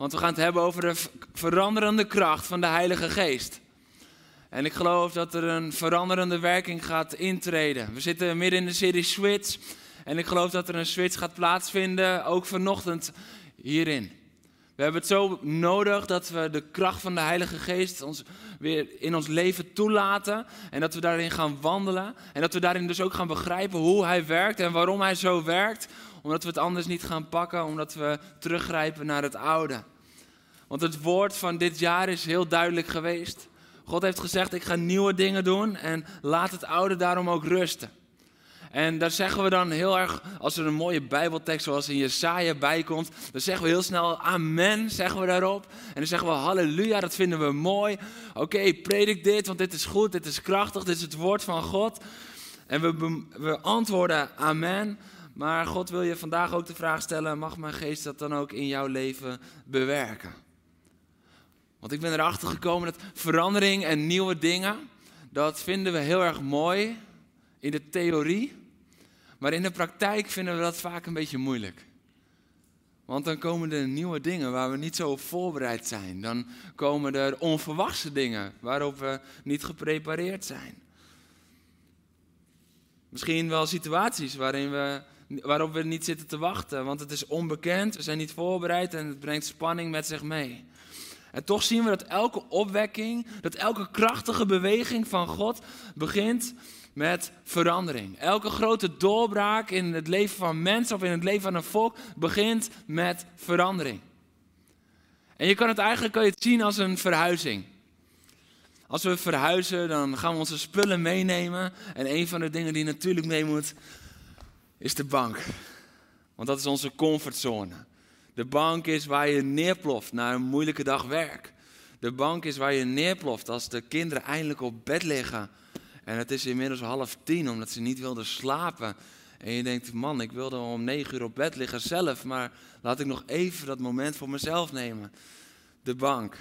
Want we gaan het hebben over de veranderende kracht van de Heilige Geest. En ik geloof dat er een veranderende werking gaat intreden. We zitten midden in de serie Switch. En ik geloof dat er een switch gaat plaatsvinden, ook vanochtend hierin. We hebben het zo nodig dat we de kracht van de Heilige Geest ons weer in ons leven toelaten. En dat we daarin gaan wandelen. En dat we daarin dus ook gaan begrijpen hoe Hij werkt en waarom Hij zo werkt. Omdat we het anders niet gaan pakken, omdat we teruggrijpen naar het oude. Want het woord van dit jaar is heel duidelijk geweest. God heeft gezegd, ik ga nieuwe dingen doen en laat het oude daarom ook rusten. En daar zeggen we dan heel erg, als er een mooie bijbeltekst zoals in Jesaja bij komt, dan zeggen we heel snel amen, zeggen we daarop. En dan zeggen we halleluja, dat vinden we mooi. Oké, predik dit, want dit is goed, dit is krachtig, dit is het woord van God. En we, we antwoorden amen. Maar God wil je vandaag ook de vraag stellen, mag mijn geest dat dan ook in jouw leven bewerken? Want ik ben erachter gekomen dat verandering en nieuwe dingen, dat vinden we heel erg mooi in de theorie. Maar in de praktijk vinden we dat vaak een beetje moeilijk. Want dan komen er nieuwe dingen waar we niet zo op voorbereid zijn. Dan komen er onverwachte dingen waarop we niet geprepareerd zijn. Misschien wel situaties waarin we, waarop we niet zitten te wachten. Want het is onbekend, we zijn niet voorbereid en het brengt spanning met zich mee. En toch zien we dat elke opwekking, dat elke krachtige beweging van God begint met verandering. Elke grote doorbraak in het leven van mensen of in het leven van een volk begint met verandering. En je kan het eigenlijk kan je het zien als een verhuizing. Als we verhuizen, dan gaan we onze spullen meenemen. En een van de dingen die natuurlijk mee moet, is de bank. Want dat is onze comfortzone. De bank is waar je neerploft na een moeilijke dag werk. De bank is waar je neerploft als de kinderen eindelijk op bed liggen. En het is inmiddels half tien omdat ze niet wilden slapen. En je denkt, man, ik wilde om negen uur op bed liggen zelf. Maar laat ik nog even dat moment voor mezelf nemen. De bank.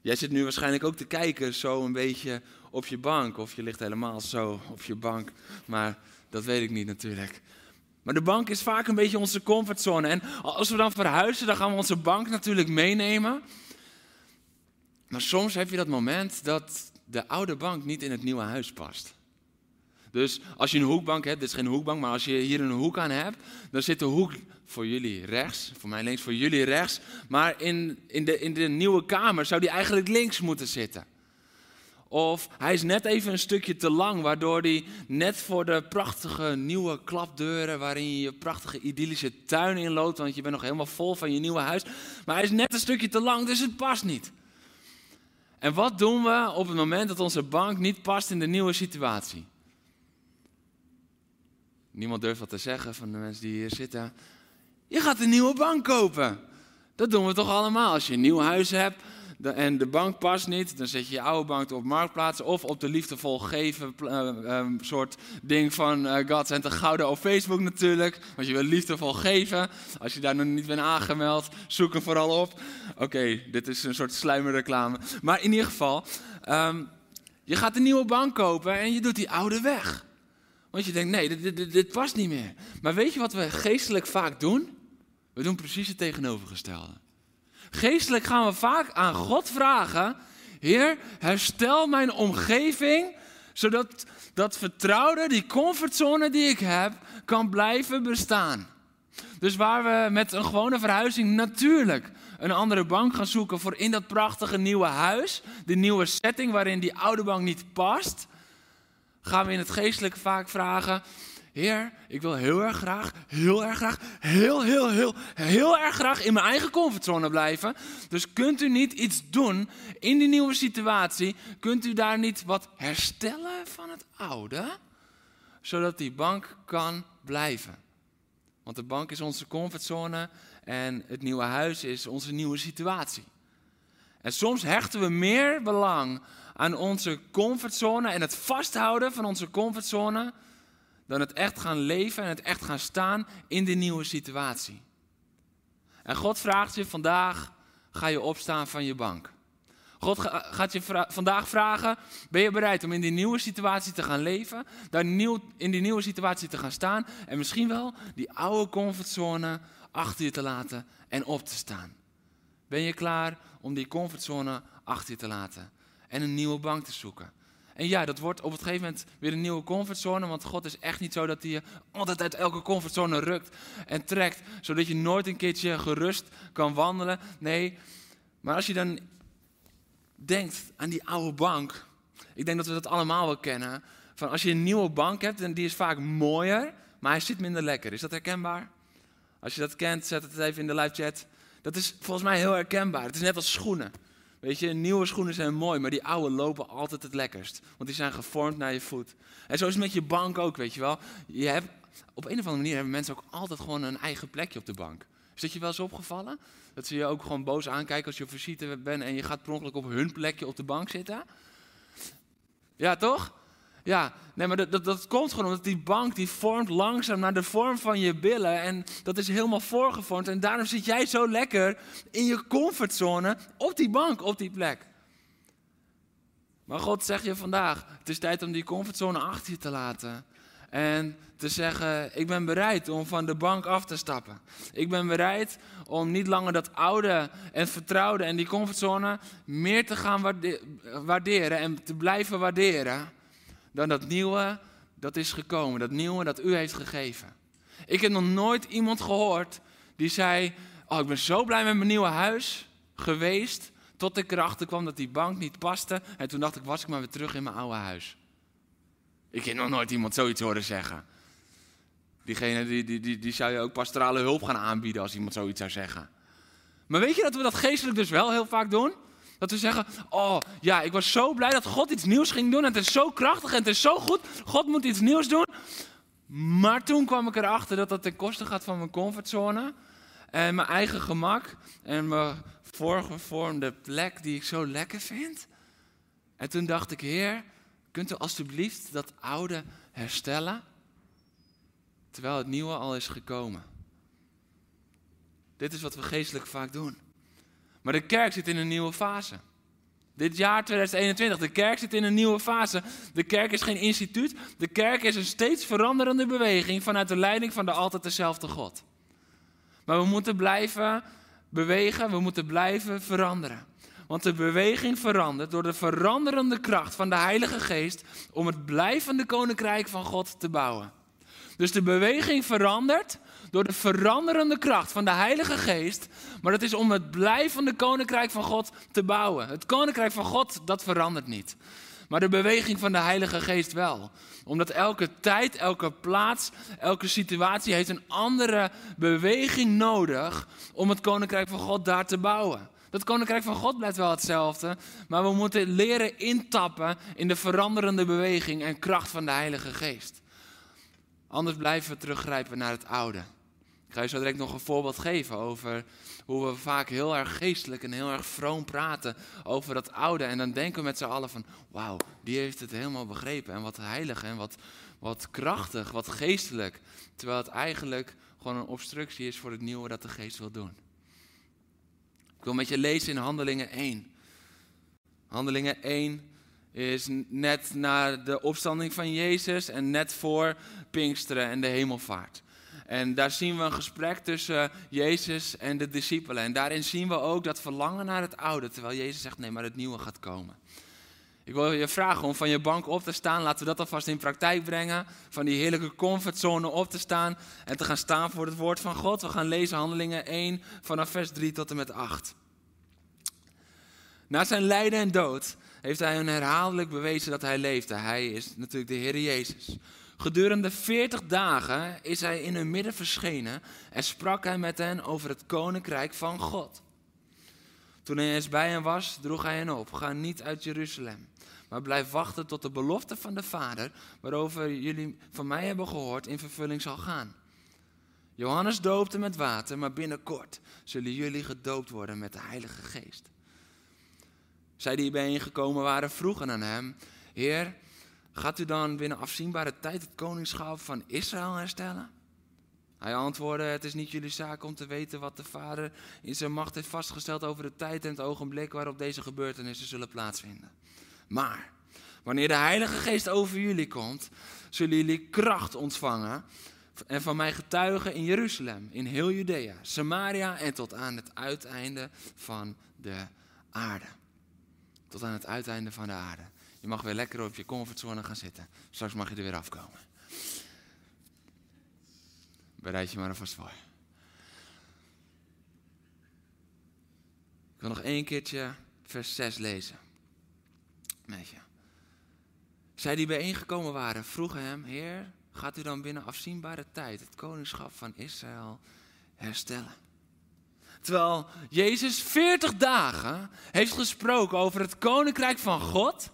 Jij zit nu waarschijnlijk ook te kijken zo een beetje op je bank. Of je ligt helemaal zo op je bank. Maar dat weet ik niet natuurlijk. Maar de bank is vaak een beetje onze comfortzone. En als we dan verhuizen, dan gaan we onze bank natuurlijk meenemen. Maar soms heb je dat moment dat de oude bank niet in het nieuwe huis past. Dus als je een hoekbank hebt, dit is geen hoekbank, maar als je hier een hoek aan hebt, dan zit de hoek voor jullie rechts, voor mij links, voor jullie rechts. Maar in, in, de, in de nieuwe kamer zou die eigenlijk links moeten zitten. Of hij is net even een stukje te lang, waardoor hij net voor de prachtige nieuwe klapdeuren, waarin je je prachtige idyllische tuin inloopt, want je bent nog helemaal vol van je nieuwe huis. Maar hij is net een stukje te lang, dus het past niet. En wat doen we op het moment dat onze bank niet past in de nieuwe situatie? Niemand durft wat te zeggen van de mensen die hier zitten. Je gaat een nieuwe bank kopen. Dat doen we toch allemaal. Als je een nieuw huis hebt en de bank past niet, dan zet je je oude bank op marktplaats of op de liefdevol geven eh, eh, soort ding van eh God Center Gouden op Facebook natuurlijk. Want je wil liefdevol geven. Als je daar nog niet bent aangemeld, zoek hem vooral op. Oké, dit is een soort sluimerreclame. Maar in ieder geval, ehm, je gaat een nieuwe bank kopen en je doet die oude weg. Want je denkt, nee, dit, dit, dit past niet meer. Maar weet je wat we geestelijk vaak doen? We doen precies het tegenovergestelde. Geestelijk gaan we vaak aan God vragen: Heer, herstel mijn omgeving, zodat dat vertrouwde, die comfortzone die ik heb, kan blijven bestaan. Dus waar we met een gewone verhuizing natuurlijk een andere bank gaan zoeken voor in dat prachtige nieuwe huis, de nieuwe setting waarin die oude bank niet past, gaan we in het geestelijke vaak vragen: Heer, ik wil heel erg graag, heel erg graag, heel, heel, heel, heel erg graag in mijn eigen comfortzone blijven. Dus kunt u niet iets doen in die nieuwe situatie? Kunt u daar niet wat herstellen van het oude? Zodat die bank kan blijven. Want de bank is onze comfortzone En het nieuwe huis is onze nieuwe situatie. En soms hechten we meer belang aan onze comfortzone en het vasthouden van onze comfortzone dan het echt gaan leven en het echt gaan staan in de nieuwe situatie. En God vraagt je vandaag, ga je opstaan van je bank? God gaat je vandaag vragen, ben je bereid om in die nieuwe situatie te gaan leven, daar nieuw, in die nieuwe situatie te gaan staan en misschien wel die oude comfortzone achter je te laten en op te staan? Ben je klaar om die comfortzone achter je te laten en een nieuwe bank te zoeken? En ja, dat wordt op het gegeven moment weer een nieuwe comfortzone. Want God is echt niet zo dat hij je altijd uit elke comfortzone rukt en trekt. Zodat je nooit een keertje gerust kan wandelen. Nee, maar als je dan denkt aan die oude bank. Ik denk dat we dat allemaal wel kennen. Van als je een nieuwe bank hebt en die is vaak mooier, maar hij zit minder lekker. Is dat herkenbaar? Als je dat kent, zet het even in de live chat. Dat is volgens mij heel herkenbaar. Het is net als schoenen. Weet je, nieuwe schoenen zijn mooi, maar die oude lopen altijd het lekkerst. Want die zijn gevormd naar je voet. En zo is het met je bank ook, weet je wel. Je hebt, op een of andere manier hebben mensen ook altijd gewoon een eigen plekje op de bank. Is dat je wel eens opgevallen? Dat ze je ook gewoon boos aankijken als je op visite bent en je gaat per ongeluk op hun plekje op de bank zitten? Ja, toch? Ja, nee, maar dat, dat, dat, komt gewoon omdat die bank die vormt langzaam naar de vorm van je billen. En dat is helemaal voorgevormd. En daarom zit jij zo lekker in je comfortzone op die bank, op die plek. Maar God zegt je vandaag, het is tijd om die comfortzone achter je te laten. En te zeggen, ik ben bereid om van de bank af te stappen. Ik ben bereid om niet langer dat oude en vertrouwde en die comfortzone meer te gaan waarderen en te blijven waarderen dan dat nieuwe dat is gekomen, dat nieuwe dat u heeft gegeven. Ik heb nog nooit iemand gehoord die zei, oh ik ben zo blij met mijn nieuwe huis geweest, tot ik erachter kwam dat die bank niet paste en toen dacht ik, was ik maar weer terug in mijn oude huis. Ik heb nog nooit iemand zoiets horen zeggen. Diegene die, die, die, die zou je ook pastorale hulp gaan aanbieden als iemand zoiets zou zeggen. Maar weet je dat we dat geestelijk dus wel heel vaak doen? Dat we zeggen, oh ja, ik was zo blij dat God iets nieuws ging doen. En het is zo krachtig en het is zo goed. God moet iets nieuws doen. Maar toen kwam ik erachter dat dat ten koste gaat van mijn comfortzone. En mijn eigen gemak. En mijn voorgevormde plek die ik zo lekker vind. En toen dacht ik, Heer, kunt u alstublieft dat oude herstellen? Terwijl het nieuwe al is gekomen. Dit is wat we geestelijk vaak doen. Maar de kerk zit in een nieuwe fase. Dit jaar 2021, de kerk zit in een nieuwe fase. De kerk is geen instituut. De kerk is een steeds veranderende beweging vanuit de leiding van de altijd dezelfde God. Maar we moeten blijven bewegen, we moeten blijven veranderen. Want de beweging verandert door de veranderende kracht van de Heilige Geest om het blijvende koninkrijk van God te bouwen. Dus de beweging verandert door de veranderende kracht van de Heilige Geest. Maar dat is om het blijvende koninkrijk van God te bouwen. Het koninkrijk van God, dat verandert niet. Maar de beweging van de Heilige Geest wel. Omdat elke tijd, elke plaats, elke situatie heeft een andere beweging nodig om het koninkrijk van God daar te bouwen. Dat koninkrijk van God blijft wel hetzelfde, maar we moeten leren intappen in de veranderende beweging en kracht van de Heilige Geest. Anders blijven we teruggrijpen naar het oude. Ga je zo direct nog een voorbeeld geven over hoe we vaak heel erg geestelijk en heel erg vroom praten over dat oude. En dan denken we met z'n allen van, wauw, die heeft het helemaal begrepen. En wat heilig en wat, wat krachtig, wat geestelijk. Terwijl het eigenlijk gewoon een obstructie is voor het nieuwe dat de geest wil doen. Ik wil met je lezen in Handelingen 1. Handelingen 1 is net na de opstanding van Jezus en net voor Pinksteren en de hemelvaart. En daar zien we een gesprek tussen Jezus en de discipelen. En daarin zien we ook dat verlangen naar het oude, terwijl Jezus zegt nee, maar het nieuwe gaat komen. Ik wil je vragen om van je bank op te staan. Laten we dat alvast in praktijk brengen. Van die heerlijke comfortzone op te staan en te gaan staan voor het woord van God. We gaan lezen Handelingen 1 vanaf vers 3 tot en met 8. Na zijn lijden en dood heeft hij hun herhaaldelijk bewezen dat hij leefde. Hij is natuurlijk de Heer Jezus. Gedurende veertig dagen is hij in hun midden verschenen en sprak hij met hen over het koninkrijk van God. Toen hij eens bij hen was, droeg hij hen op: Ga niet uit Jeruzalem, maar blijf wachten tot de belofte van de Vader, waarover jullie van mij hebben gehoord, in vervulling zal gaan. Johannes doopte met water, maar binnenkort zullen jullie gedoopt worden met de Heilige Geest. Zij die bijeengekomen waren vroegen aan hem: Heer, gaat u dan binnen afzienbare tijd het koningschap van Israël herstellen? Hij antwoordde: Het is niet jullie zaak om te weten wat de Vader in zijn macht heeft vastgesteld over de tijd en het ogenblik waarop deze gebeurtenissen zullen plaatsvinden. Maar wanneer de Heilige Geest over jullie komt, zullen jullie kracht ontvangen en van mij getuigen in Jeruzalem, in heel Judea, Samaria en tot aan het uiteinde van de aarde. Tot aan het uiteinde van de aarde. Je mag weer lekker op je comfortzone gaan zitten. Straks mag je er weer afkomen. Bereid je maar alvast voor. Ik wil nog één keertje vers 6 lezen. Met je. Zij die bijeengekomen waren, vroegen hem: Heer, gaat u dan binnen afzienbare tijd het koningschap van Israël herstellen? Terwijl Jezus 40 dagen heeft gesproken over het koninkrijk van God,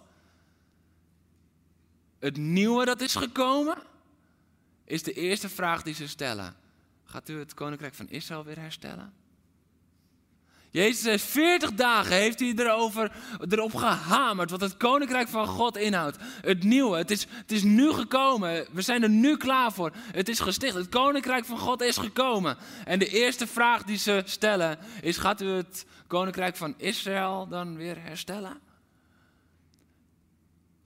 het nieuwe dat is gekomen, is de eerste vraag die ze stellen. Gaat u het koninkrijk van Israël weer herstellen? Jezus heeft 40 dagen heeft hij erover, erop gehamerd wat het koninkrijk van God inhoudt. Het nieuwe, het is, het is nu gekomen. We zijn er nu klaar voor. Het is gesticht. Het koninkrijk van God is gekomen. En de eerste vraag die ze stellen is: gaat u het koninkrijk van Israël dan weer herstellen?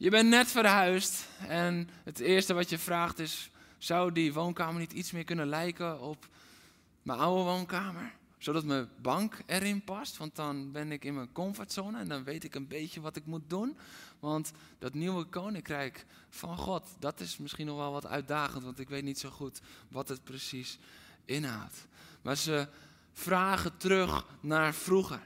Je bent net verhuisd en het eerste wat je vraagt is: zou die woonkamer niet iets meer kunnen lijken op mijn oude woonkamer? Zodat mijn bank erin past, want dan ben ik in mijn comfortzone en dan weet ik een beetje wat ik moet doen. Want dat nieuwe koninkrijk van God, dat is misschien nog wel wat uitdagend, want ik weet niet zo goed wat het precies inhoudt. Maar ze vragen terug naar vroeger.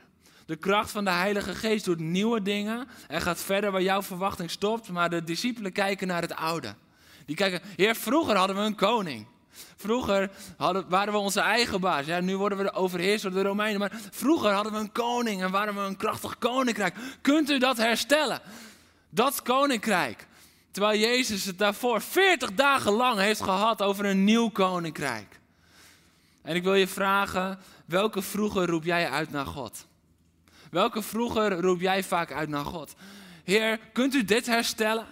De kracht van de Heilige Geest doet nieuwe dingen en gaat verder waar jouw verwachting stopt, maar de discipelen kijken naar het oude. Die kijken, heer, vroeger hadden we een koning. Vroeger hadden, waren we onze eigen baas. Ja, nu worden we overheerst door de Romeinen. Maar vroeger hadden we een koning en waren we een krachtig koninkrijk. Kunt u dat herstellen? Dat koninkrijk. Terwijl Jezus het daarvoor 40 dagen lang heeft gehad over een nieuw koninkrijk. En ik wil je vragen, welke vroeger roep jij uit naar God? Welke vroeger roep jij vaak uit naar God? Heer, kunt u dit herstellen?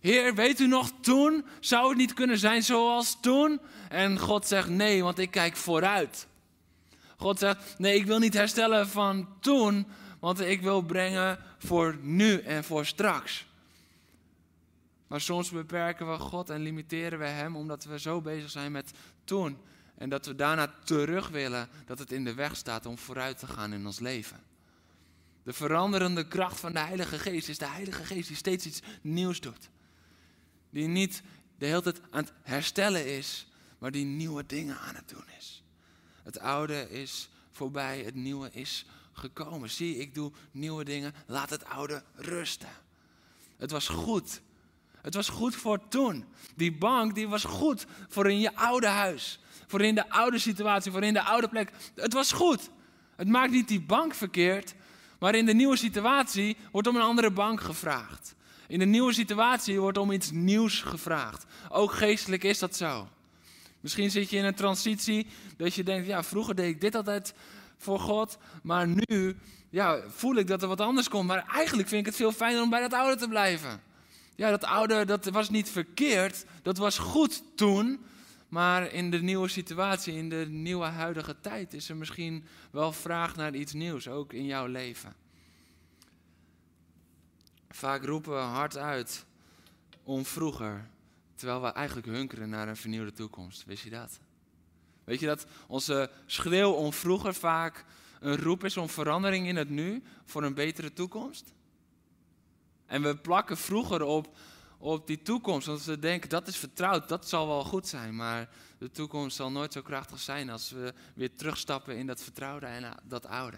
Heer, weet u nog toen? Zou het niet kunnen zijn zoals toen? En God zegt nee, want ik kijk vooruit. God zegt nee, ik wil niet herstellen van toen, want ik wil brengen voor nu en voor straks. Maar soms beperken we God en limiteren we Hem omdat we zo bezig zijn met toen. En dat we daarna terug willen dat het in de weg staat om vooruit te gaan in ons leven. De veranderende kracht van de Heilige Geest is de Heilige Geest die steeds iets nieuws doet. Die niet de hele tijd aan het herstellen is, maar die nieuwe dingen aan het doen is. Het oude is voorbij, het nieuwe is gekomen. Zie, ik doe nieuwe dingen, laat het oude rusten. Het was goed. Het was goed voor toen. Die bank die was goed voor in je oude huis. Voor in de oude situatie, voor in de oude plek. Het was goed. Het maakt niet die bank verkeerd, maar in de nieuwe situatie wordt om een andere bank gevraagd. In de nieuwe situatie wordt om iets nieuws gevraagd. Ook geestelijk is dat zo. Misschien zit je in een transitie dat je denkt, ja, vroeger deed ik dit altijd voor God, maar nu ja, voel ik dat er wat anders komt. Maar eigenlijk vind ik het veel fijner om bij dat oude te blijven. Ja, dat oude, dat was niet verkeerd, dat was goed toen, maar in de nieuwe situatie, in de nieuwe huidige tijd, is er misschien wel vraag naar iets nieuws, ook in jouw leven. Vaak roepen we hard uit om vroeger, terwijl we eigenlijk hunkeren naar een vernieuwde toekomst. Wist je dat? Weet je dat onze schreeuw om vroeger vaak een roep is om verandering in het nu voor een betere toekomst? En we plakken vroeger op, op die toekomst, want we denken dat is vertrouwd, dat zal wel goed zijn. Maar de toekomst zal nooit zo krachtig zijn als we weer terugstappen in dat vertrouwde en dat oude.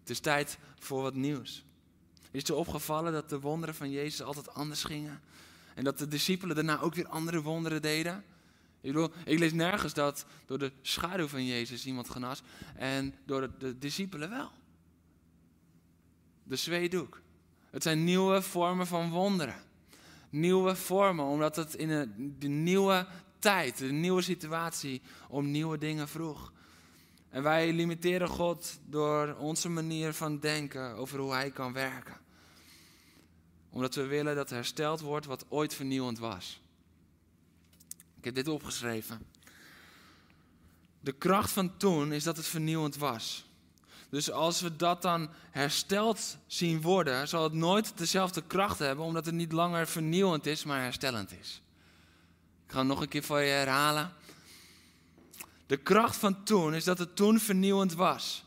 Het is tijd voor wat nieuws. Is het opgevallen dat de wonderen van Jezus altijd anders gingen? En dat de discipelen daarna ook weer andere wonderen deden? Ik, bedoel, ik lees nergens dat door de schaduw van Jezus iemand genas en door de, de discipelen wel. De zweedoek. Het zijn nieuwe vormen van wonderen. Nieuwe vormen, omdat het in een, de nieuwe tijd, een nieuwe situatie, om nieuwe dingen vroeg. En wij limiteren God door onze manier van denken over hoe Hij kan werken. Omdat we willen dat hersteld wordt wat ooit vernieuwend was. Ik heb dit opgeschreven. De kracht van toen is dat het vernieuwend was. Dus als we dat dan hersteld zien worden, zal het nooit dezelfde kracht hebben, omdat het niet langer vernieuwend is, maar herstellend is. Ik ga het nog een keer voor je herhalen. De kracht van toen is dat het toen vernieuwend was.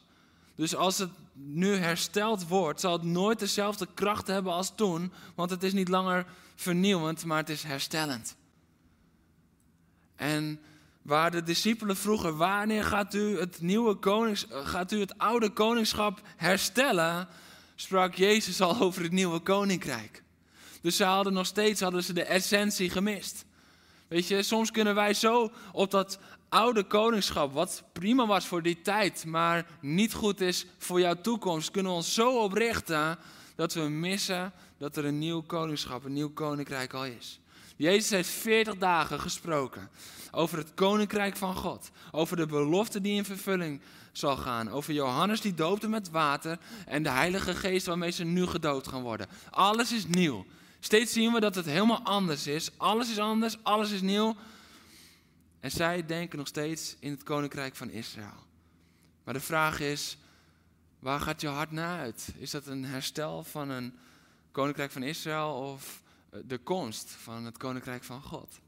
Dus als het nu hersteld wordt, zal het nooit dezelfde kracht hebben als toen, want het is niet langer vernieuwend, maar het is herstellend. En waar de discipelen vroegen: wanneer gaat u het nieuwe konings, gaat u het oude koningschap herstellen? Sprak Jezus al over het nieuwe koninkrijk. Dus ze hadden nog steeds hadden ze de essentie gemist. Weet je, soms kunnen wij zo op dat oude koningschap, wat prima was voor die tijd, maar niet goed is voor jouw toekomst, kunnen we ons zo oprichten dat we missen dat er een nieuw koningschap, een nieuw koninkrijk al is. Jezus heeft 40 dagen gesproken over het koninkrijk van God, over de belofte die in vervulling zal gaan, over Johannes die doopte met water en de Heilige Geest waarmee ze nu gedood gaan worden. Alles is nieuw. Steeds zien we dat het helemaal anders is. Alles is anders, alles is nieuw. En zij denken nog steeds in het koninkrijk van Israël. Maar de vraag is, waar gaat je hart naar uit? Is dat een herstel van een koninkrijk van Israël of de komst van het koninkrijk van God?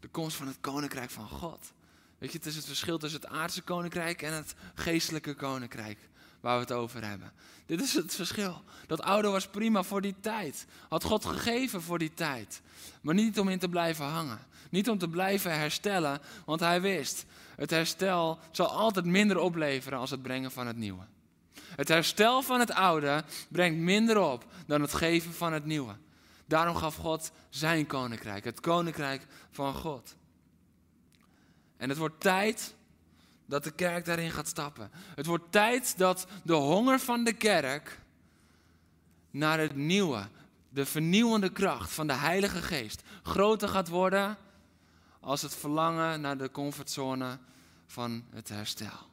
De komst van het koninkrijk van God. Weet je, het is het verschil tussen het aardse koninkrijk en het geestelijke koninkrijk waar we het over hebben. Dit is het verschil. Dat oude was prima voor die tijd. Had God gegeven voor die tijd. Maar niet om in te blijven hangen. Niet om te blijven herstellen, want hij wist, het herstel zal altijd minder opleveren als het brengen van het nieuwe. Het herstel van het oude brengt minder op dan het geven van het nieuwe. Daarom gaf God zijn koninkrijk, het koninkrijk van God. En het wordt tijd dat de kerk daarin gaat stappen. Het wordt tijd dat de honger van de kerk naar het nieuwe, de vernieuwende kracht van de Heilige Geest groter gaat worden als het verlangen naar de comfortzone van het herstel,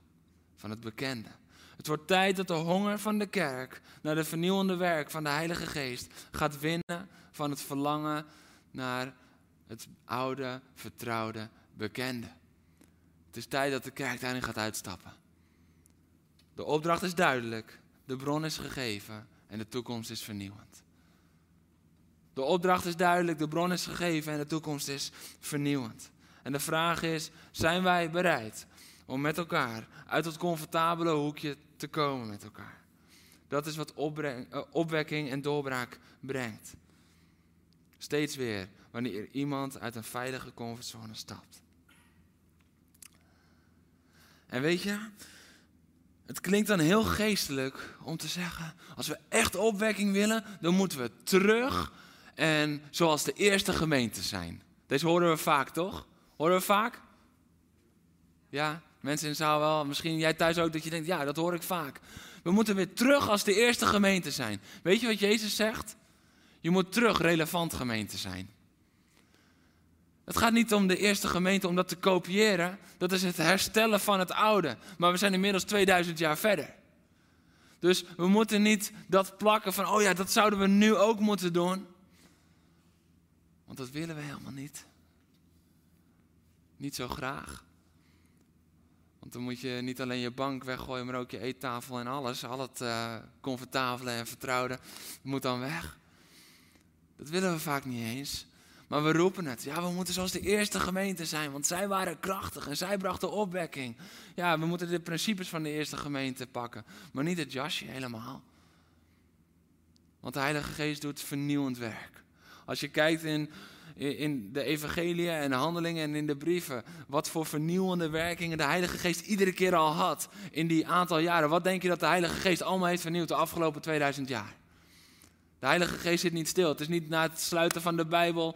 van het bekende. Het wordt tijd dat de honger van de kerk naar de vernieuwende werk van de Heilige Geest gaat winnen van het verlangen naar het oude, vertrouwde, bekende. Het is tijd dat de kerk daarin gaat uitstappen. De opdracht is duidelijk, de bron is gegeven en de toekomst is vernieuwend. De opdracht is duidelijk, de bron is gegeven en de toekomst is vernieuwend. En de vraag is, zijn wij bereid om met elkaar uit het comfortabele hoekje te komen met elkaar? Dat is wat eh, opwekking en doorbraak brengt. Steeds weer wanneer iemand uit een veilige comfortzone stapt. En weet je, het klinkt dan heel geestelijk om te zeggen, als we echt opwekking willen, dan moeten we terug en zoals de eerste gemeente zijn. Deze horen we vaak, toch? Horen we vaak? Ja, mensen in zaal wel. Misschien jij thuis ook dat je denkt, ja, dat hoor ik vaak. We moeten weer terug als de eerste gemeente zijn. Weet je wat Jezus zegt? Je moet terug relevant gemeente zijn. Het gaat niet om de eerste gemeente om dat te kopiëren. Dat is het herstellen van het oude. Maar we zijn inmiddels 2000 jaar verder. Dus we moeten niet dat plakken van, oh ja, dat zouden we nu ook moeten doen. Want dat willen we helemaal niet. Niet zo graag. Want dan moet je niet alleen je bank weggooien, maar ook je eettafel en alles. Al het uh, comfortabele en vertrouwde moet dan weg. Dat willen we vaak niet eens. Maar we roepen het. Ja, we moeten zoals de eerste gemeente zijn, want zij waren krachtig en zij brachten opwekking. Ja, we moeten de principes van de eerste gemeente pakken, maar niet het jasje helemaal. Want de Heilige Geest doet vernieuwend werk. Als je kijkt in, in de evangeliën en de handelingen en in de brieven, wat voor vernieuwende werkingen de Heilige Geest iedere keer al had in die aantal jaren. Wat denk je dat de Heilige Geest allemaal heeft vernieuwd de afgelopen 2000 jaar? De Heilige Geest zit niet stil. Het is niet na het sluiten van de Bijbel.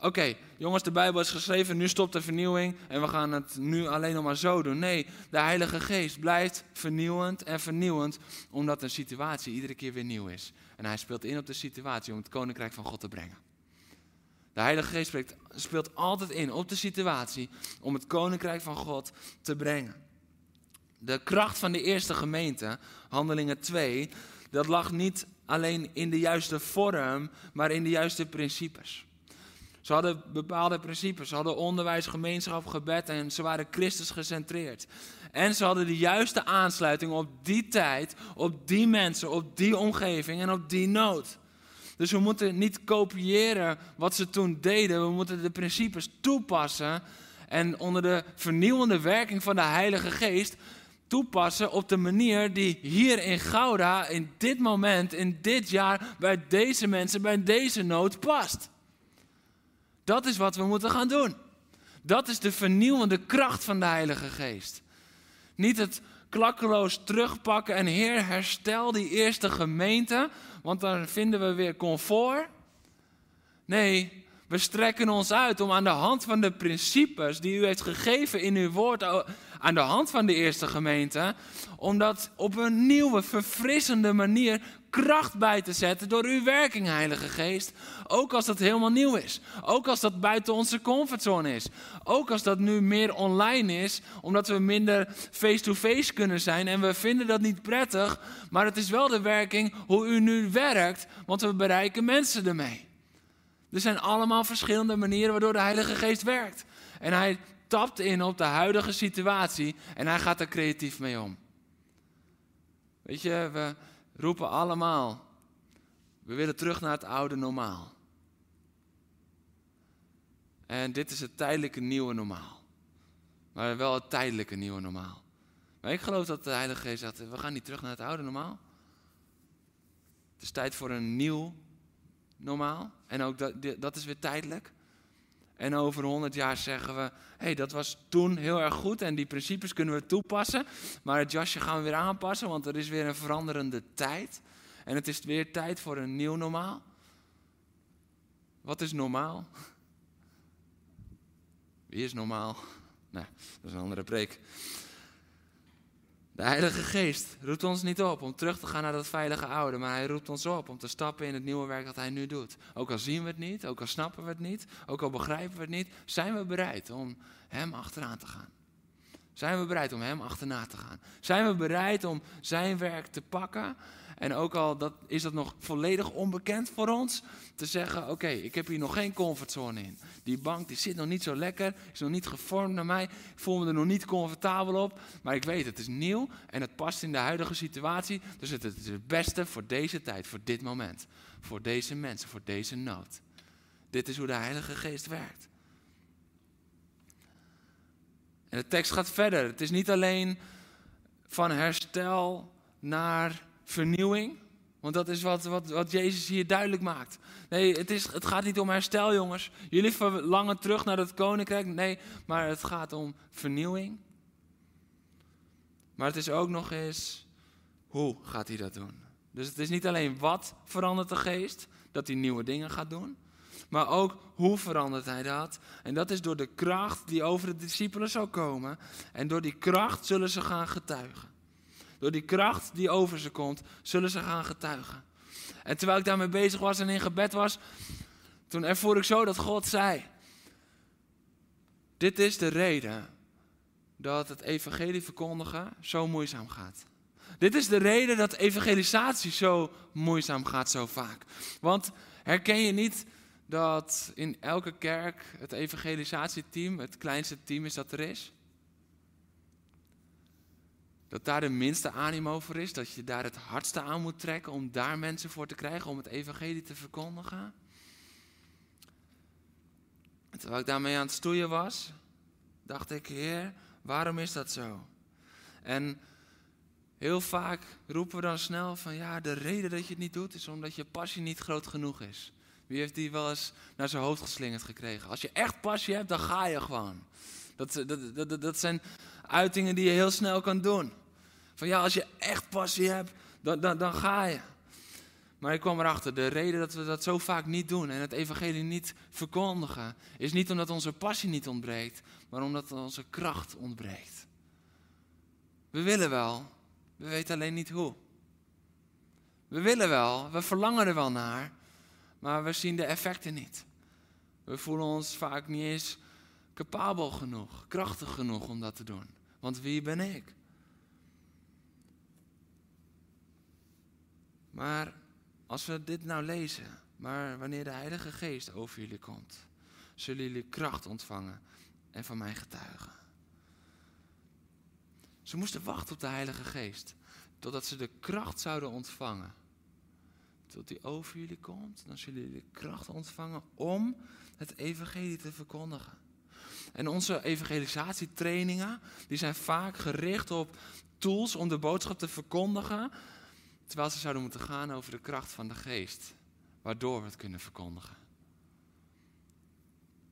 Oké, jongens, de Bijbel is geschreven, nu stopt de vernieuwing en we gaan het nu alleen nog maar zo doen. Nee, de Heilige Geest blijft vernieuwend en vernieuwend, omdat een situatie iedere keer weer nieuw is. En hij speelt in op de situatie om het koninkrijk van God te brengen. De Heilige Geest speelt, altijd in op de situatie om het koninkrijk van God te brengen. De kracht van de eerste gemeente, Handelingen 2, dat lag niet alleen in de juiste vorm, maar in de juiste principes. Ze hadden bepaalde principes. Ze hadden onderwijs, gemeenschap, gebed en ze waren Christus gecentreerd. En ze hadden de juiste aansluiting op die tijd, op die mensen, op die omgeving en op die nood. Dus we moeten niet kopiëren wat ze toen deden. We moeten de principes toepassen. En onder de vernieuwende werking van de Heilige Geest toepassen op de manier die hier in Gouda, in dit moment, in dit jaar, bij deze mensen, bij deze nood past. Dat is wat we moeten gaan doen. Dat is de vernieuwende kracht van de Heilige Geest. Niet het klakkeloos terugpakken en Heer, herstel die eerste gemeente, want dan vinden we weer comfort. Nee, we strekken ons uit om aan de hand van de principes die u heeft gegeven in uw woord, aan de hand van de eerste gemeente, om dat op een nieuwe, verfrissende manier kracht bij te zetten door uw werking, Heilige Geest. Ook als dat helemaal nieuw is. Ook als dat buiten onze comfortzone is. Ook als dat nu meer online is, omdat we minder face-to-face kunnen zijn. En we vinden dat niet prettig, maar het is wel de werking hoe u nu werkt, want we bereiken mensen ermee. Er zijn allemaal verschillende manieren waardoor de Heilige Geest werkt. En hij tapt in op de huidige situatie en hij gaat er creatief mee om. Weet je, we roepen allemaal, we willen terug naar het oude normaal. En dit is het tijdelijke nieuwe normaal. Maar wel het tijdelijke nieuwe normaal. Maar ik geloof dat de Heilige Geest zegt, we gaan niet terug naar het oude normaal. Het is tijd voor een nieuw normaal. En ook dat, dat is weer tijdelijk. En over 100 jaar zeggen we: hé, hey, dat was toen heel erg goed en die principes kunnen we toepassen. Maar het jasje gaan we weer aanpassen, want er is weer een veranderende tijd. En het is weer tijd voor een nieuw normaal. Wat is normaal? Wie is normaal? Nou, dat is een andere preek. De Heilige Geest roept ons niet op om terug te gaan naar dat veilige oude, maar hij roept ons op om te stappen in het nieuwe werk dat hij nu doet. Ook al zien we het niet, ook al snappen we het niet, ook al begrijpen we het niet, zijn we bereid om hem achteraan te gaan. Zijn we bereid om hem achterna te gaan? Zijn we bereid om zijn werk te pakken en ook al dat, is dat nog volledig onbekend voor ons, te zeggen: Oké, ik heb hier nog geen comfortzone in. Die bank die zit nog niet zo lekker, is nog niet gevormd naar mij. Ik voel me er nog niet comfortabel op. Maar ik weet, het is nieuw en het past in de huidige situatie. Dus het is het beste voor deze tijd, voor dit moment. Voor deze mensen, voor deze nood. Dit is hoe de Heilige Geest werkt. En de tekst gaat verder. Het is niet alleen van herstel naar vernieuwing. Want dat is wat, wat, wat Jezus hier duidelijk maakt. Nee, het, is, het gaat niet om herstel, jongens. Jullie verlangen terug naar het koninkrijk. Nee, maar het gaat om vernieuwing. Maar het is ook nog eens, hoe gaat hij dat doen? Dus het is niet alleen wat verandert de geest, dat hij nieuwe dingen gaat doen. Maar ook hoe verandert hij dat? En dat is door de kracht die over de discipelen zal komen. En door die kracht zullen ze gaan getuigen. Door die kracht die over ze komt, zullen ze gaan getuigen. En terwijl ik daarmee bezig was en in gebed was, toen ervoer ik zo dat God zei: Dit is de reden dat het evangelie verkondigen zo moeizaam gaat. Dit is de reden dat evangelisatie zo moeizaam gaat, zo vaak. Want herken je niet dat in elke kerk het evangelisatieteam het kleinste team is dat er is? Dat daar de minste animo voor is, dat je daar het hardste aan moet trekken om daar mensen voor te krijgen, om het evangelie te verkondigen. En terwijl ik daarmee aan het stoeien was, dacht ik, Heer, waarom is dat zo? En heel vaak roepen we dan snel van, ja, de reden dat je het niet doet is omdat je passie niet groot genoeg is. Wie heeft die wel eens naar zijn hoofd geslingerd gekregen? Als je echt passie hebt, dan ga je gewoon. Dat, dat, dat, dat zijn uitingen die je heel snel kan doen. Van ja, als je echt passie hebt, dan, dan, dan ga je. Maar ik kwam erachter, de reden dat we dat zo vaak niet doen en het evangelie niet verkondigen, is niet omdat onze passie niet ontbreekt, maar omdat onze kracht ontbreekt. We willen wel, we weten alleen niet hoe. We willen wel, we verlangen er wel naar, maar we zien de effecten niet. We voelen ons vaak niet eens capabel genoeg, krachtig genoeg om dat te doen. Want wie ben ik? Maar als we dit nou lezen, maar wanneer de Heilige Geest over jullie komt, zullen jullie kracht ontvangen en van mij getuigen. Ze moesten wachten op de Heilige Geest, totdat ze de kracht zouden ontvangen. Tot die over jullie komt, dan zullen jullie kracht ontvangen om het evangelie te verkondigen. En onze evangelisatietrainingen, die zijn vaak gericht op tools om de boodschap te verkondigen, terwijl ze zouden moeten gaan over de kracht van de geest, waardoor we het kunnen verkondigen.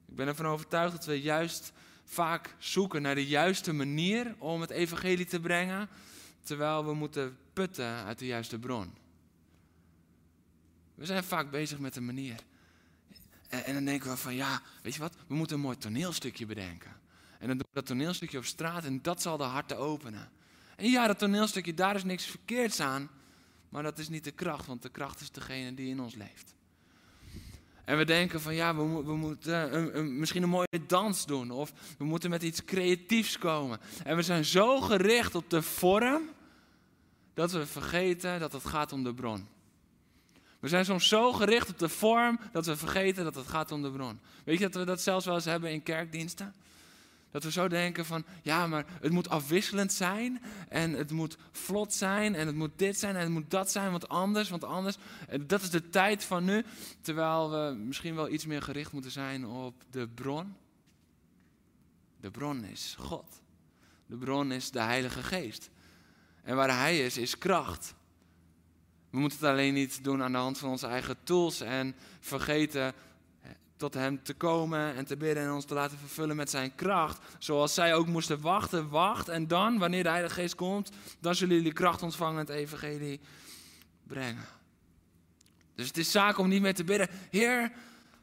Ik ben ervan overtuigd dat we juist vaak zoeken naar de juiste manier om het evangelie te brengen, terwijl we moeten putten uit de juiste bron. We zijn vaak bezig met een manier. En, dan denken we van ja, weet je wat, we moeten een mooi toneelstukje bedenken. En dan doen we dat toneelstukje op straat en dat zal de harten openen. En ja, dat toneelstukje, daar is niks verkeerds aan. Maar dat is niet de kracht, want de kracht is degene die in ons leeft. En we denken van ja, we, we moeten een, een, misschien een mooie dans doen. Of we moeten met iets creatiefs komen. En we zijn zo gericht op de vorm dat we vergeten dat het gaat om de bron. We zijn soms zo gericht op de vorm dat we vergeten dat het gaat om de bron. Weet je dat we dat zelfs wel eens hebben in kerkdiensten? Dat we zo denken van, ja, maar het moet afwisselend zijn en het moet vlot zijn en het moet dit zijn en het moet dat zijn, want anders, want anders. Dat is de tijd van nu, terwijl we misschien wel iets meer gericht moeten zijn op de bron. De bron is God. De bron is de Heilige Geest. En waar Hij is, is kracht. We moeten het alleen niet doen aan de hand van onze eigen tools en vergeten tot Hem te komen en te bidden en ons te laten vervullen met Zijn kracht. Zoals zij ook moesten wachten, wacht. En dan, wanneer de Heilige Geest komt, dan zullen jullie kracht ontvangen en het Evangelie brengen. Dus het is zaak om niet meer te bidden, Heer,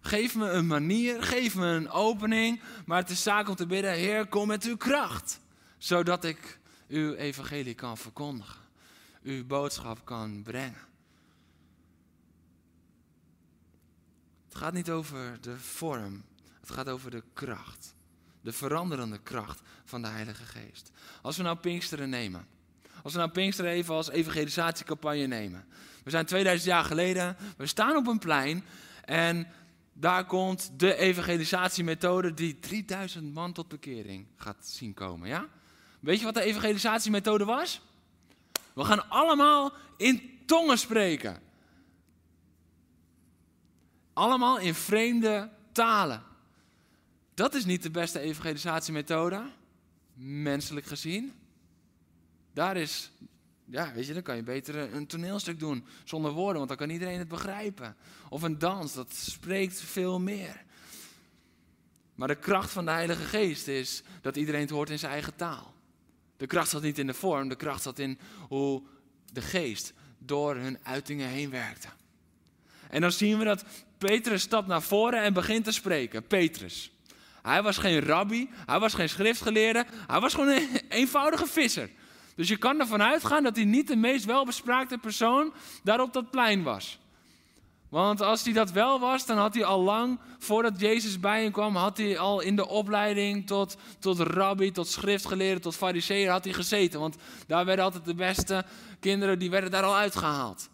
geef me een manier, geef me een opening. Maar het is zaak om te bidden, Heer, kom met uw kracht. Zodat ik uw Evangelie kan verkondigen, uw boodschap kan brengen. Gaat niet over de vorm, het gaat over de kracht. De veranderende kracht van de Heilige Geest. Als we nou Pinksteren nemen. Als we nou Pinksteren even als evangelisatiecampagne nemen. We zijn 2000 jaar geleden, we staan op een plein en daar komt de evangelisatiemethode die 3000 man tot bekering gaat zien komen. Ja? Weet je wat de evangelisatiemethode was? We gaan allemaal in tongen spreken. Allemaal in vreemde talen. Dat is niet de beste evangelisatiemethode, menselijk gezien. Daar is, ja, weet je, dan kan je beter een toneelstuk doen zonder woorden, want dan kan iedereen het begrijpen. Of een dans, dat spreekt veel meer. Maar de kracht van de Heilige Geest is dat iedereen het hoort in zijn eigen taal. De kracht zat niet in de vorm, de kracht zat in hoe de Geest door hun uitingen heen werkte. En dan zien we dat Petrus stapt naar voren en begint te spreken. Petrus. Hij was geen rabbi, hij was geen schriftgeleerde, hij was gewoon een eenvoudige visser. Dus je kan ervan uitgaan dat hij niet de meest welbespraakte persoon daar op dat plein was. Want als hij dat wel was, dan had hij al lang, voordat Jezus bij hem kwam, had hij al in de opleiding tot, tot rabbi, tot schriftgeleerde, tot fariseer had hij gezeten. Want daar werden altijd de beste kinderen, die werden daar al uitgehaald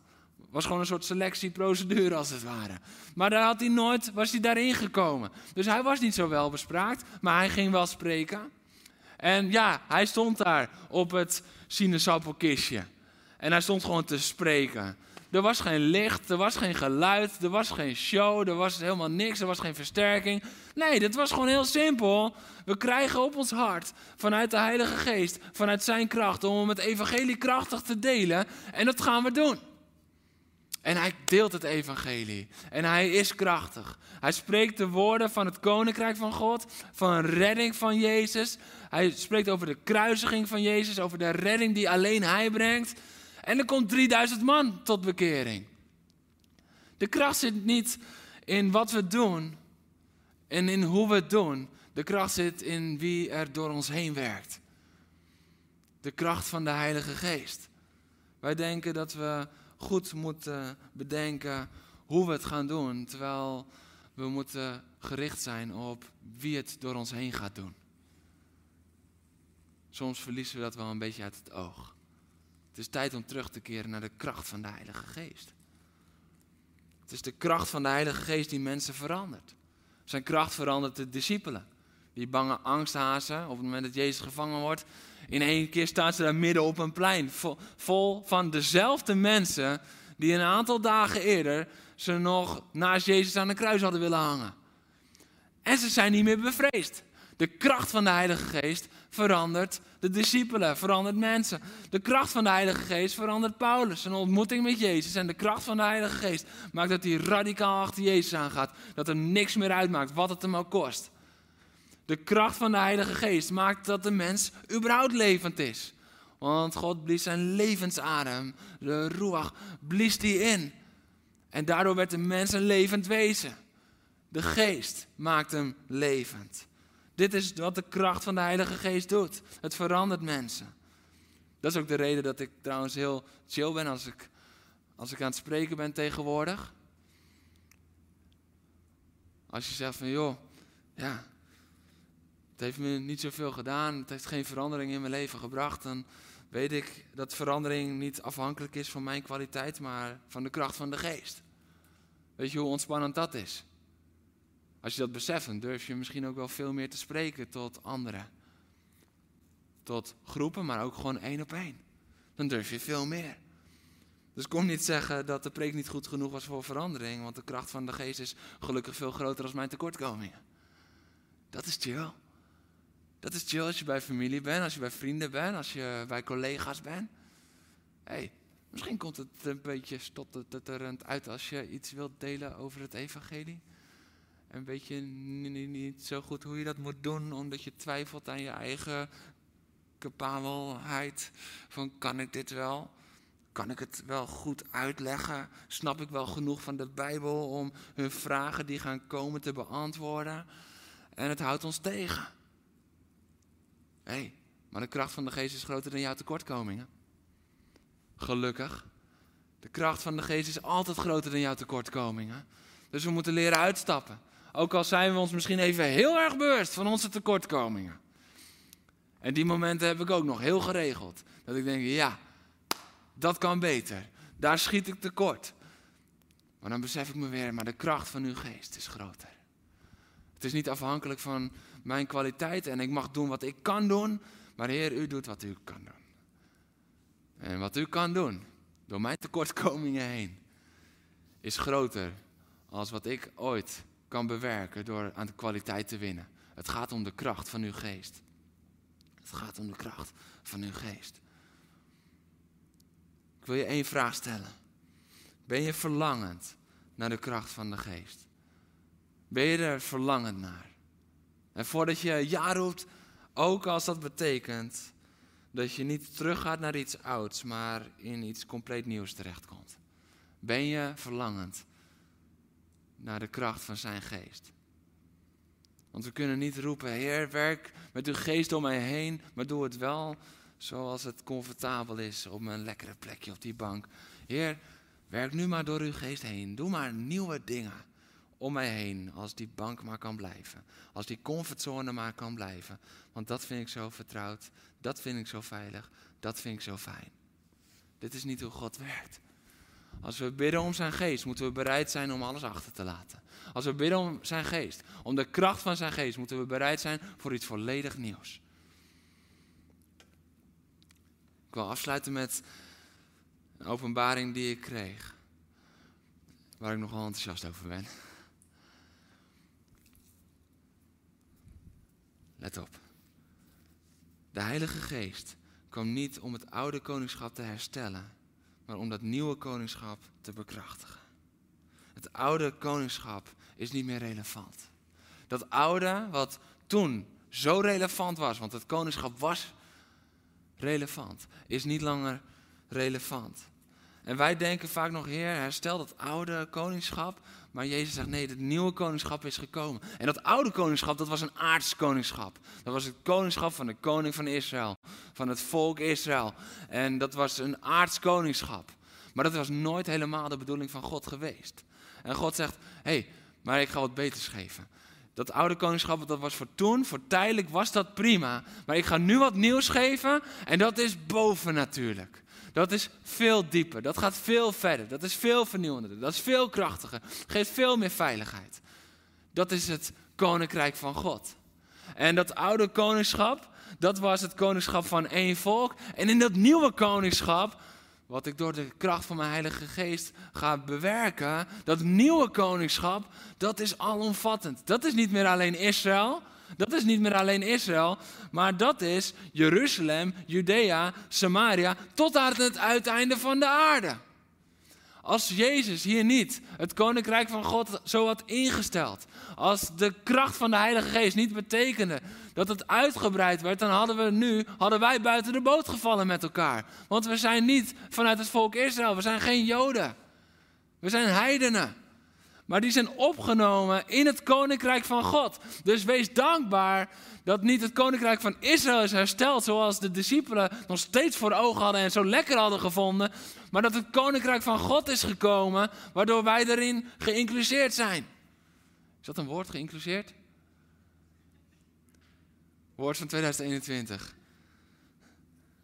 was gewoon een soort selectieprocedure als het ware. Maar daar had hij nooit, was hij daarin gekomen. Dus hij was niet zo wel bespraakt, maar hij ging wel spreken. En ja, hij stond daar op het sinaasappelkistje. En hij stond gewoon te spreken. Er was geen licht, er was geen geluid, er was geen show, er was helemaal niks, er was geen versterking. Nee, dit was gewoon heel simpel. We krijgen op ons hart vanuit de Heilige Geest, vanuit Zijn kracht, om het evangelie krachtig te delen. En dat gaan we doen. En hij deelt het evangelie. En hij is krachtig. Hij spreekt de woorden van het koninkrijk van God, van redding van Jezus. Hij spreekt over de kruisiging van Jezus, over de redding die alleen hij brengt. En er komt 3000 man tot bekering. De kracht zit niet in wat we doen en in hoe we het doen. De kracht zit in wie er door ons heen werkt. De kracht van de Heilige Geest. Wij denken dat we goed moeten bedenken hoe we het gaan doen. Terwijl We moeten gericht zijn op wie het door ons heen gaat doen. Soms verliezen we dat wel een beetje uit het oog. Het is tijd om terug te keren naar de kracht van de Heilige Geest. Het is de kracht van de Heilige Geest die mensen verandert. Zijn kracht verandert de discipelen. Die bange angsthazen, op het moment dat Jezus gevangen wordt, in één keer staan ze daar midden op een plein, vol, vol van dezelfde mensen die een aantal dagen eerder ze nog naast Jezus aan de kruis hadden willen hangen. En ze zijn niet meer bevreesd. De kracht van de Heilige Geest verandert de discipelen, verandert mensen. De kracht van de Heilige Geest verandert Paulus. Een ontmoeting met Jezus en de kracht van de Heilige Geest maakt dat hij radicaal achter Jezus aangaat. Dat er niks meer uitmaakt, wat het hem ook kost. De kracht van de Heilige Geest maakt dat de mens überhaupt levend is. Want God blies zijn levensadem, de ruach, blies die in. En daardoor werd de mens een levend wezen. De geest maakt hem levend. Dit is wat de kracht van de Heilige Geest doet. Het verandert mensen. Dat is ook de reden dat ik trouwens heel chill ben als ik, als ik aan het spreken ben tegenwoordig. Als je zegt van joh, ja, het heeft me niet zoveel gedaan, het heeft geen verandering in mijn leven gebracht, dan weet ik dat verandering niet afhankelijk is van mijn kwaliteit, maar van de kracht van de geest. Weet je hoe ontspannend dat is? Als je dat beseft, dan durf je misschien ook wel veel meer te spreken tot anderen. Tot groepen, maar ook gewoon één op één. Dan durf je veel meer. Dus kom niet zeggen dat de preek niet goed genoeg was voor verandering, want de kracht van de geest is gelukkig veel groter dan mijn tekortkomingen. Dat is chill. Dat is chill als je bij familie bent, als je bij vrienden bent, als je bij collega's bent. hey, misschien komt het een beetje stotterend uit als je iets wilt delen over het evangelie en weet je niet zo goed hoe je dat moet doen, omdat je twijfelt aan je eigen capabelheid. Van kan ik dit wel? Kan ik het wel goed uitleggen? Snap ik wel genoeg van de Bijbel om hun vragen die gaan komen te beantwoorden? En het houdt ons tegen. Hé, maar de kracht van de geest is groter dan jouw tekortkomingen. Gelukkig. De kracht van de geest is altijd groter dan jouw tekortkomingen. Dus we moeten leren uitstappen. Ook al zijn we ons misschien even heel erg bewust van onze tekortkomingen. En die momenten heb ik ook nog heel geregeld. Dat ik denk, ja, dat kan beter. Daar schiet ik tekort. Maar dan besef ik me weer, maar de kracht van uw geest is groter. Het is niet afhankelijk van mijn kwaliteit en ik mag doen wat ik kan doen. Maar Heer, u doet wat u kan doen. En wat u kan doen, door mijn tekortkomingen heen, is groter als wat ik ooit kan bewerken door aan de kwaliteit te winnen. Het gaat om de kracht van uw geest. Het gaat om de kracht van uw geest. Ik wil je één vraag stellen. Ben je verlangend naar de kracht van de geest? Ben je er verlangend naar? En voordat je ja roept, ook als dat betekent dat je niet teruggaat naar iets ouds, maar in iets compleet nieuws terechtkomt. Ben je verlangend naar de kracht van zijn geest. Want we kunnen niet roepen, Heer, werk met uw geest om mij heen, maar doe het wel zoals het comfortabel is op mijn lekkere plekje op die bank. Heer, werk nu maar door uw geest heen. Doe maar nieuwe dingen om mij heen, als die bank maar kan blijven. Als die comfortzone maar kan blijven. Want dat vind ik zo vertrouwd, dat vind ik zo veilig, dat vind ik zo fijn. Dit is niet hoe God werkt. Als we bidden om zijn geest, moeten we bereid zijn om alles achter te laten. Als we bidden om zijn geest, om de kracht van zijn geest, moeten we bereid zijn voor iets volledig nieuws. Ik wil afsluiten met een openbaring die ik kreeg, waar ik nogal enthousiast over ben. Let op. De Heilige Geest kwam niet om het oude koningschap te herstellen maar om dat nieuwe koningschap te bekrachtigen. Het oude koningschap is niet meer relevant. Dat oude, wat toen zo relevant was, want het koningschap was relevant, is niet langer relevant. En wij denken vaak nog, Heer, herstel dat oude koningschap. Maar Jezus zegt, nee, het nieuwe koningschap is gekomen. En dat oude koningschap, dat was een aards koningschap. Dat was het koningschap van de koning van Israël. Van het volk Israël. En dat was een aards koningschap. Maar dat was nooit helemaal de bedoeling van God geweest. En God zegt, hé, hey, maar ik ga wat beters geven. Dat oude koningschap, dat was voor toen, voor tijdelijk was dat prima. Maar ik ga nu wat nieuws geven en dat is bovennatuurlijk. Dat is veel dieper, dat gaat veel verder, dat is veel vernieuwender, dat is veel krachtiger, geeft veel meer veiligheid. Dat is het koninkrijk van God. En dat oude koningschap, dat was het koningschap van één volk. En in dat nieuwe koningschap, wat ik door de kracht van mijn Heilige Geest ga bewerken, dat nieuwe koningschap, dat is alomvattend. Dat is niet meer alleen Israël, dat is niet meer alleen Israël, maar dat is Jeruzalem, Judea, Samaria, tot aan het uiteinde van de aarde. Als Jezus hier niet het koninkrijk van God zo had ingesteld, als de kracht van de Heilige Geest niet betekende dat het uitgebreid werd, dan hadden we nu, hadden wij buiten de boot gevallen met elkaar. Want we zijn niet vanuit het volk Israël, we zijn geen Joden. We zijn heidenen. Maar die zijn opgenomen in het koninkrijk van God. Dus wees dankbaar dat niet het koninkrijk van Israël is hersteld, zoals de discipelen nog steeds voor ogen hadden en zo lekker hadden gevonden. Maar dat het koninkrijk van God is gekomen, waardoor wij erin geïncluseerd zijn. Is dat een woord, geïncluseerd? Woord van 2021.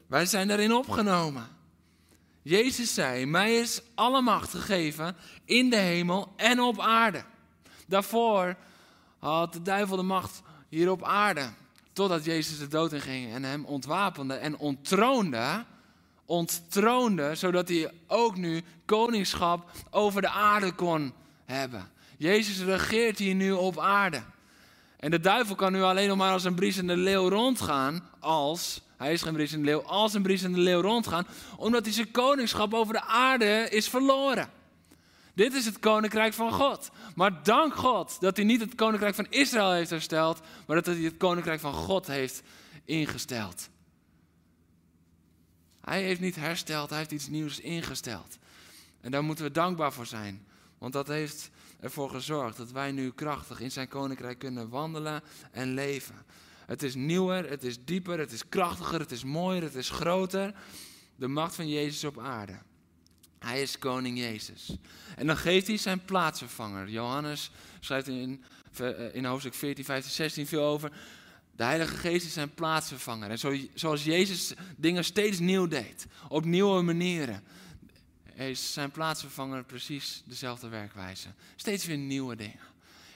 Wij zijn daarin opgenomen. Jezus zei: Mij is alle macht gegeven in de hemel en op aarde. Daarvoor had de duivel de macht hier op aarde. Totdat Jezus de dood inging en hem ontwapende en onttroonde. Onttroonde, zodat hij ook nu koningschap over de aarde kon hebben. Jezus regeert hier nu op aarde. En de duivel kan nu alleen nog maar als een briesende leeuw rondgaan. Als, hij is geen briesende leeuw, als een briesende leeuw rondgaan. Omdat hij zijn koningschap over de aarde is verloren. Dit is het koninkrijk van God. Maar dank God dat hij niet het koninkrijk van Israël heeft hersteld, maar dat hij het koninkrijk van God heeft ingesteld. Hij heeft niet hersteld, hij heeft iets nieuws ingesteld. En daar moeten we dankbaar voor zijn. Want dat heeft ervoor gezorgd dat wij nu krachtig in zijn koninkrijk kunnen wandelen en leven. Het is nieuwer, het is dieper, het is krachtiger, het is mooier, het is groter. De macht van Jezus op aarde. Hij is koning Jezus. En dan geeft hij zijn plaatsvervanger. Johannes schrijft in, eh, in hoofdstuk 14, 15, 16 veel over. De Heilige Geest is zijn plaatsvervanger. En zo, zoals Jezus dingen steeds nieuw deed, op nieuwe manieren, is zijn plaatsvervanger precies dezelfde werkwijze. Steeds weer nieuwe dingen.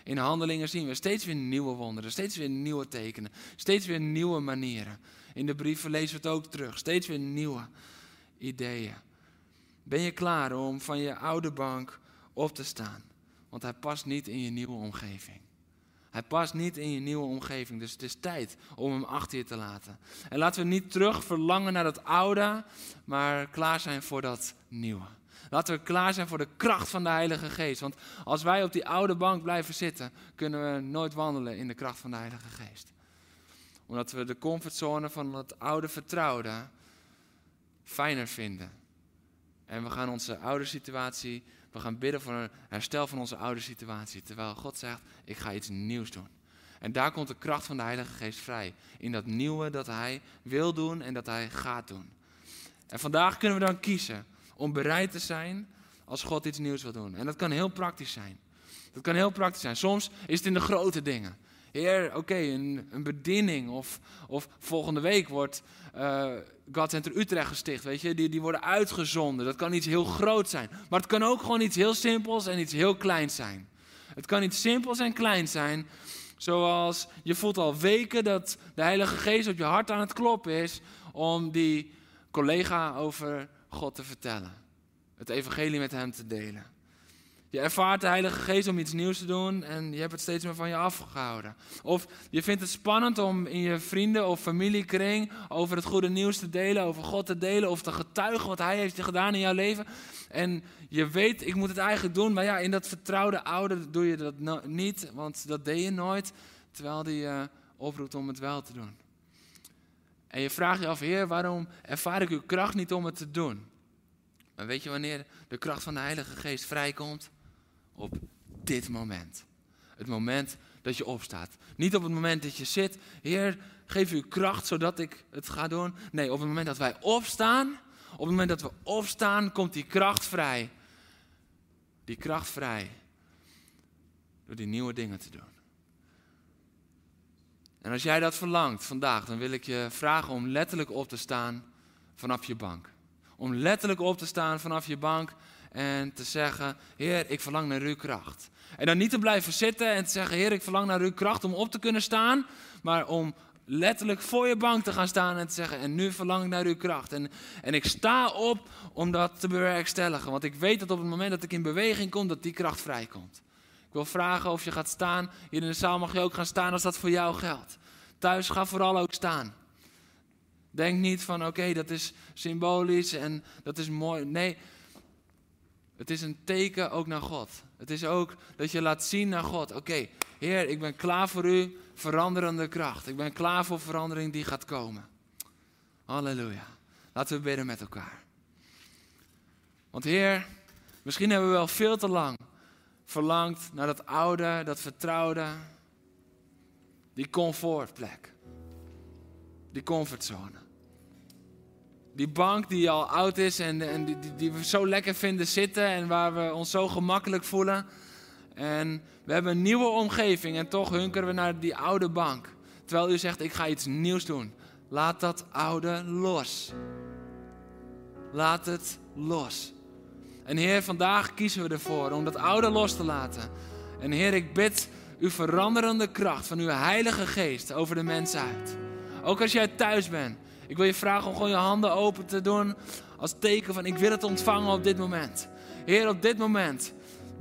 In handelingen zien we steeds weer nieuwe wonderen, steeds weer nieuwe tekenen, steeds weer nieuwe manieren. In de brieven lezen we het ook terug, steeds weer nieuwe ideeën. Ben je klaar om van je oude bank op te staan? Want hij past niet in je nieuwe omgeving. Hij past niet in je nieuwe omgeving, dus het is tijd om hem achter je te laten. En laten we niet terug verlangen naar dat oude, maar klaar zijn voor dat nieuwe. Laten we klaar zijn voor de kracht van de Heilige Geest. Want als wij op die oude bank blijven zitten, kunnen we nooit wandelen in de kracht van de Heilige Geest. Omdat we de comfortzone van het oude vertrouwde fijner vinden en we gaan onze oude situatie, we gaan bidden voor een herstel van onze oude situatie. Terwijl God zegt, ik ga iets nieuws doen. En daar komt de kracht van de Heilige Geest vrij. In dat nieuwe dat Hij wil doen en dat Hij gaat doen. En vandaag kunnen we dan kiezen om bereid te zijn als God iets nieuws wil doen. En dat kan heel praktisch zijn. Dat kan heel praktisch zijn. Soms is het in de grote dingen. Heer, oké, een, een bediening. Of, of volgende week wordt uh, God Center Utrecht gesticht. Weet je, die, die worden uitgezonden. Dat kan iets heel groot zijn. Maar het kan ook gewoon iets heel simpels en iets heel kleins zijn. Het kan iets simpels en kleins zijn. Zoals je voelt al weken dat de Heilige Geest op je hart aan het kloppen is. Om die collega over God te vertellen. Het evangelie met hem te delen. Je ervaart de Heilige Geest om iets nieuws te doen en je hebt het steeds meer van je afgehouden. Of je vindt het spannend om in je vrienden- of familiekring over het goede nieuws te delen, over God te delen of te getuigen wat Hij heeft gedaan in jouw leven. En je weet, ik moet het eigenlijk doen, maar ja, in dat vertrouwde oude doe je dat niet, want dat deed je nooit, terwijl die je oproept om het wel te doen. En je vraagt je af, Heer, waarom ervaar ik uw kracht niet om het te doen? Maar weet je wanneer de kracht van de Heilige Geest vrijkomt? op dit moment. Het moment dat je opstaat. Niet op het moment dat je zit, Heer, geef u kracht zodat ik het ga doen. Nee, op het moment dat wij opstaan, op het moment dat we opstaan, komt die kracht vrij. Die kracht vrij. Door die nieuwe dingen te doen. En als jij dat verlangt vandaag, dan wil ik je vragen om letterlijk op te staan vanaf je bank. Om letterlijk op te staan vanaf je bank en te zeggen: Heer, ik verlang naar uw kracht. En dan niet te blijven zitten en te zeggen: Heer, ik verlang naar uw kracht om op te kunnen staan, maar om letterlijk voor je bank te gaan staan en te zeggen: En nu verlang ik naar uw kracht. En, en ik sta op om dat te bewerkstelligen, want ik weet dat op het moment dat ik in beweging kom, dat die kracht vrijkomt. Wil vragen of je gaat staan. Hier in de zaal mag je ook gaan staan als dat voor jou geldt. Thuis ga vooral ook staan. Denk niet van oké, dat is symbolisch en dat is mooi. Nee, het is een teken ook naar God. Het is ook dat je laat zien naar God. Oké, Heer, ik ben klaar voor u, veranderende kracht. Ik ben klaar voor verandering die gaat komen. Halleluja. Laten we bidden met elkaar. Want Heer, misschien hebben we wel veel te lang verlangd naar dat oude, dat vertrouwde, die comfortplek. Die comfortzone. Die bank die al oud is en, en die, die, die, we zo lekker vinden zitten en waar we ons zo gemakkelijk voelen. En we hebben een nieuwe omgeving en toch hunkeren we naar die oude bank. Terwijl u zegt, ik ga iets nieuws doen. Laat dat oude los. Laat het los. En Heer, vandaag kiezen we ervoor om dat oude los te laten. En Heer, ik bid uw veranderende kracht van uw Heilige Geest over de mensen uit. Ook als jij thuis bent. Ik wil je vragen om gewoon je handen open te doen als teken van ik wil het ontvangen op dit moment. Heer, op dit moment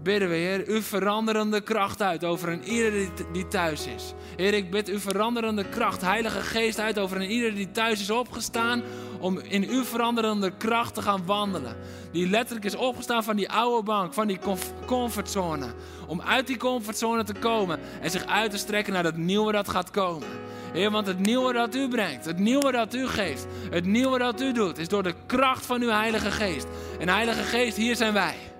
bidden we, Heer, uw veranderende kracht uit over een ieder die thuis is. Heer, ik bid uw veranderende kracht, Heilige Geest uit over een ieder die thuis is opgestaan om in uw veranderende kracht te gaan wandelen. Die letterlijk is opgestaan van die oude bank, van die comfortzone. Om uit die comfortzone te komen en zich uit te strekken naar het nieuwe dat gaat komen. Heer, want het nieuwe dat u brengt, het nieuwe dat u geeft, het nieuwe dat u doet, is door de kracht van uw Heilige Geest. En Heilige Geest, hier zijn wij.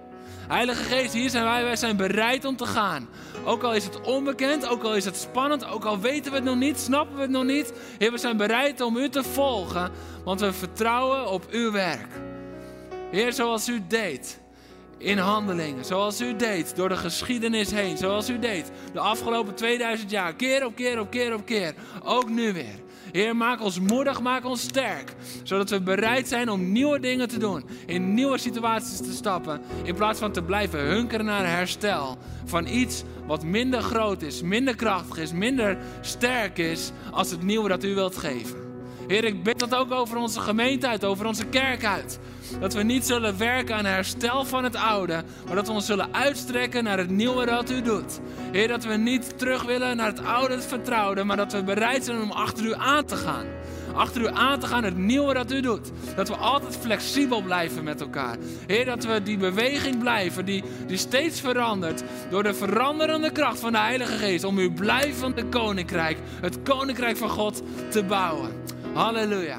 Heilige Geest, hier zijn wij. Wij zijn bereid om te gaan. Ook al is het onbekend, ook al is het spannend, ook al weten we het nog niet, snappen we het nog niet. Heer, we zijn bereid om u te volgen, want we vertrouwen op uw werk. Heer, zoals u deed in handelingen, zoals u deed door de geschiedenis heen, zoals u deed de afgelopen 2000 jaar, keer op keer op keer op keer, ook nu weer. Heer, maak ons moedig, maak ons sterk. Zodat we bereid zijn om nieuwe dingen te doen. In nieuwe situaties te stappen. In plaats van te blijven hunkeren naar herstel. Van iets wat minder groot is, minder krachtig is, minder sterk is. Als het nieuwe dat u wilt geven. Heer, ik bid dat ook over onze gemeente uit, over onze kerk uit. Dat we niet zullen werken aan herstel van het oude, maar dat we ons zullen uitstrekken naar het nieuwe dat u doet. Heer, dat we niet terug willen naar het oude, het vertrouwde, maar dat we bereid zijn om achter u aan te gaan. Achter u aan te gaan, het nieuwe dat u doet. Dat we altijd flexibel blijven met elkaar. Heer, dat we die beweging blijven, die, die steeds verandert. Door de veranderende kracht van de Heilige Geest. Om uw blijvende koninkrijk, het koninkrijk van God, te bouwen. Halleluja.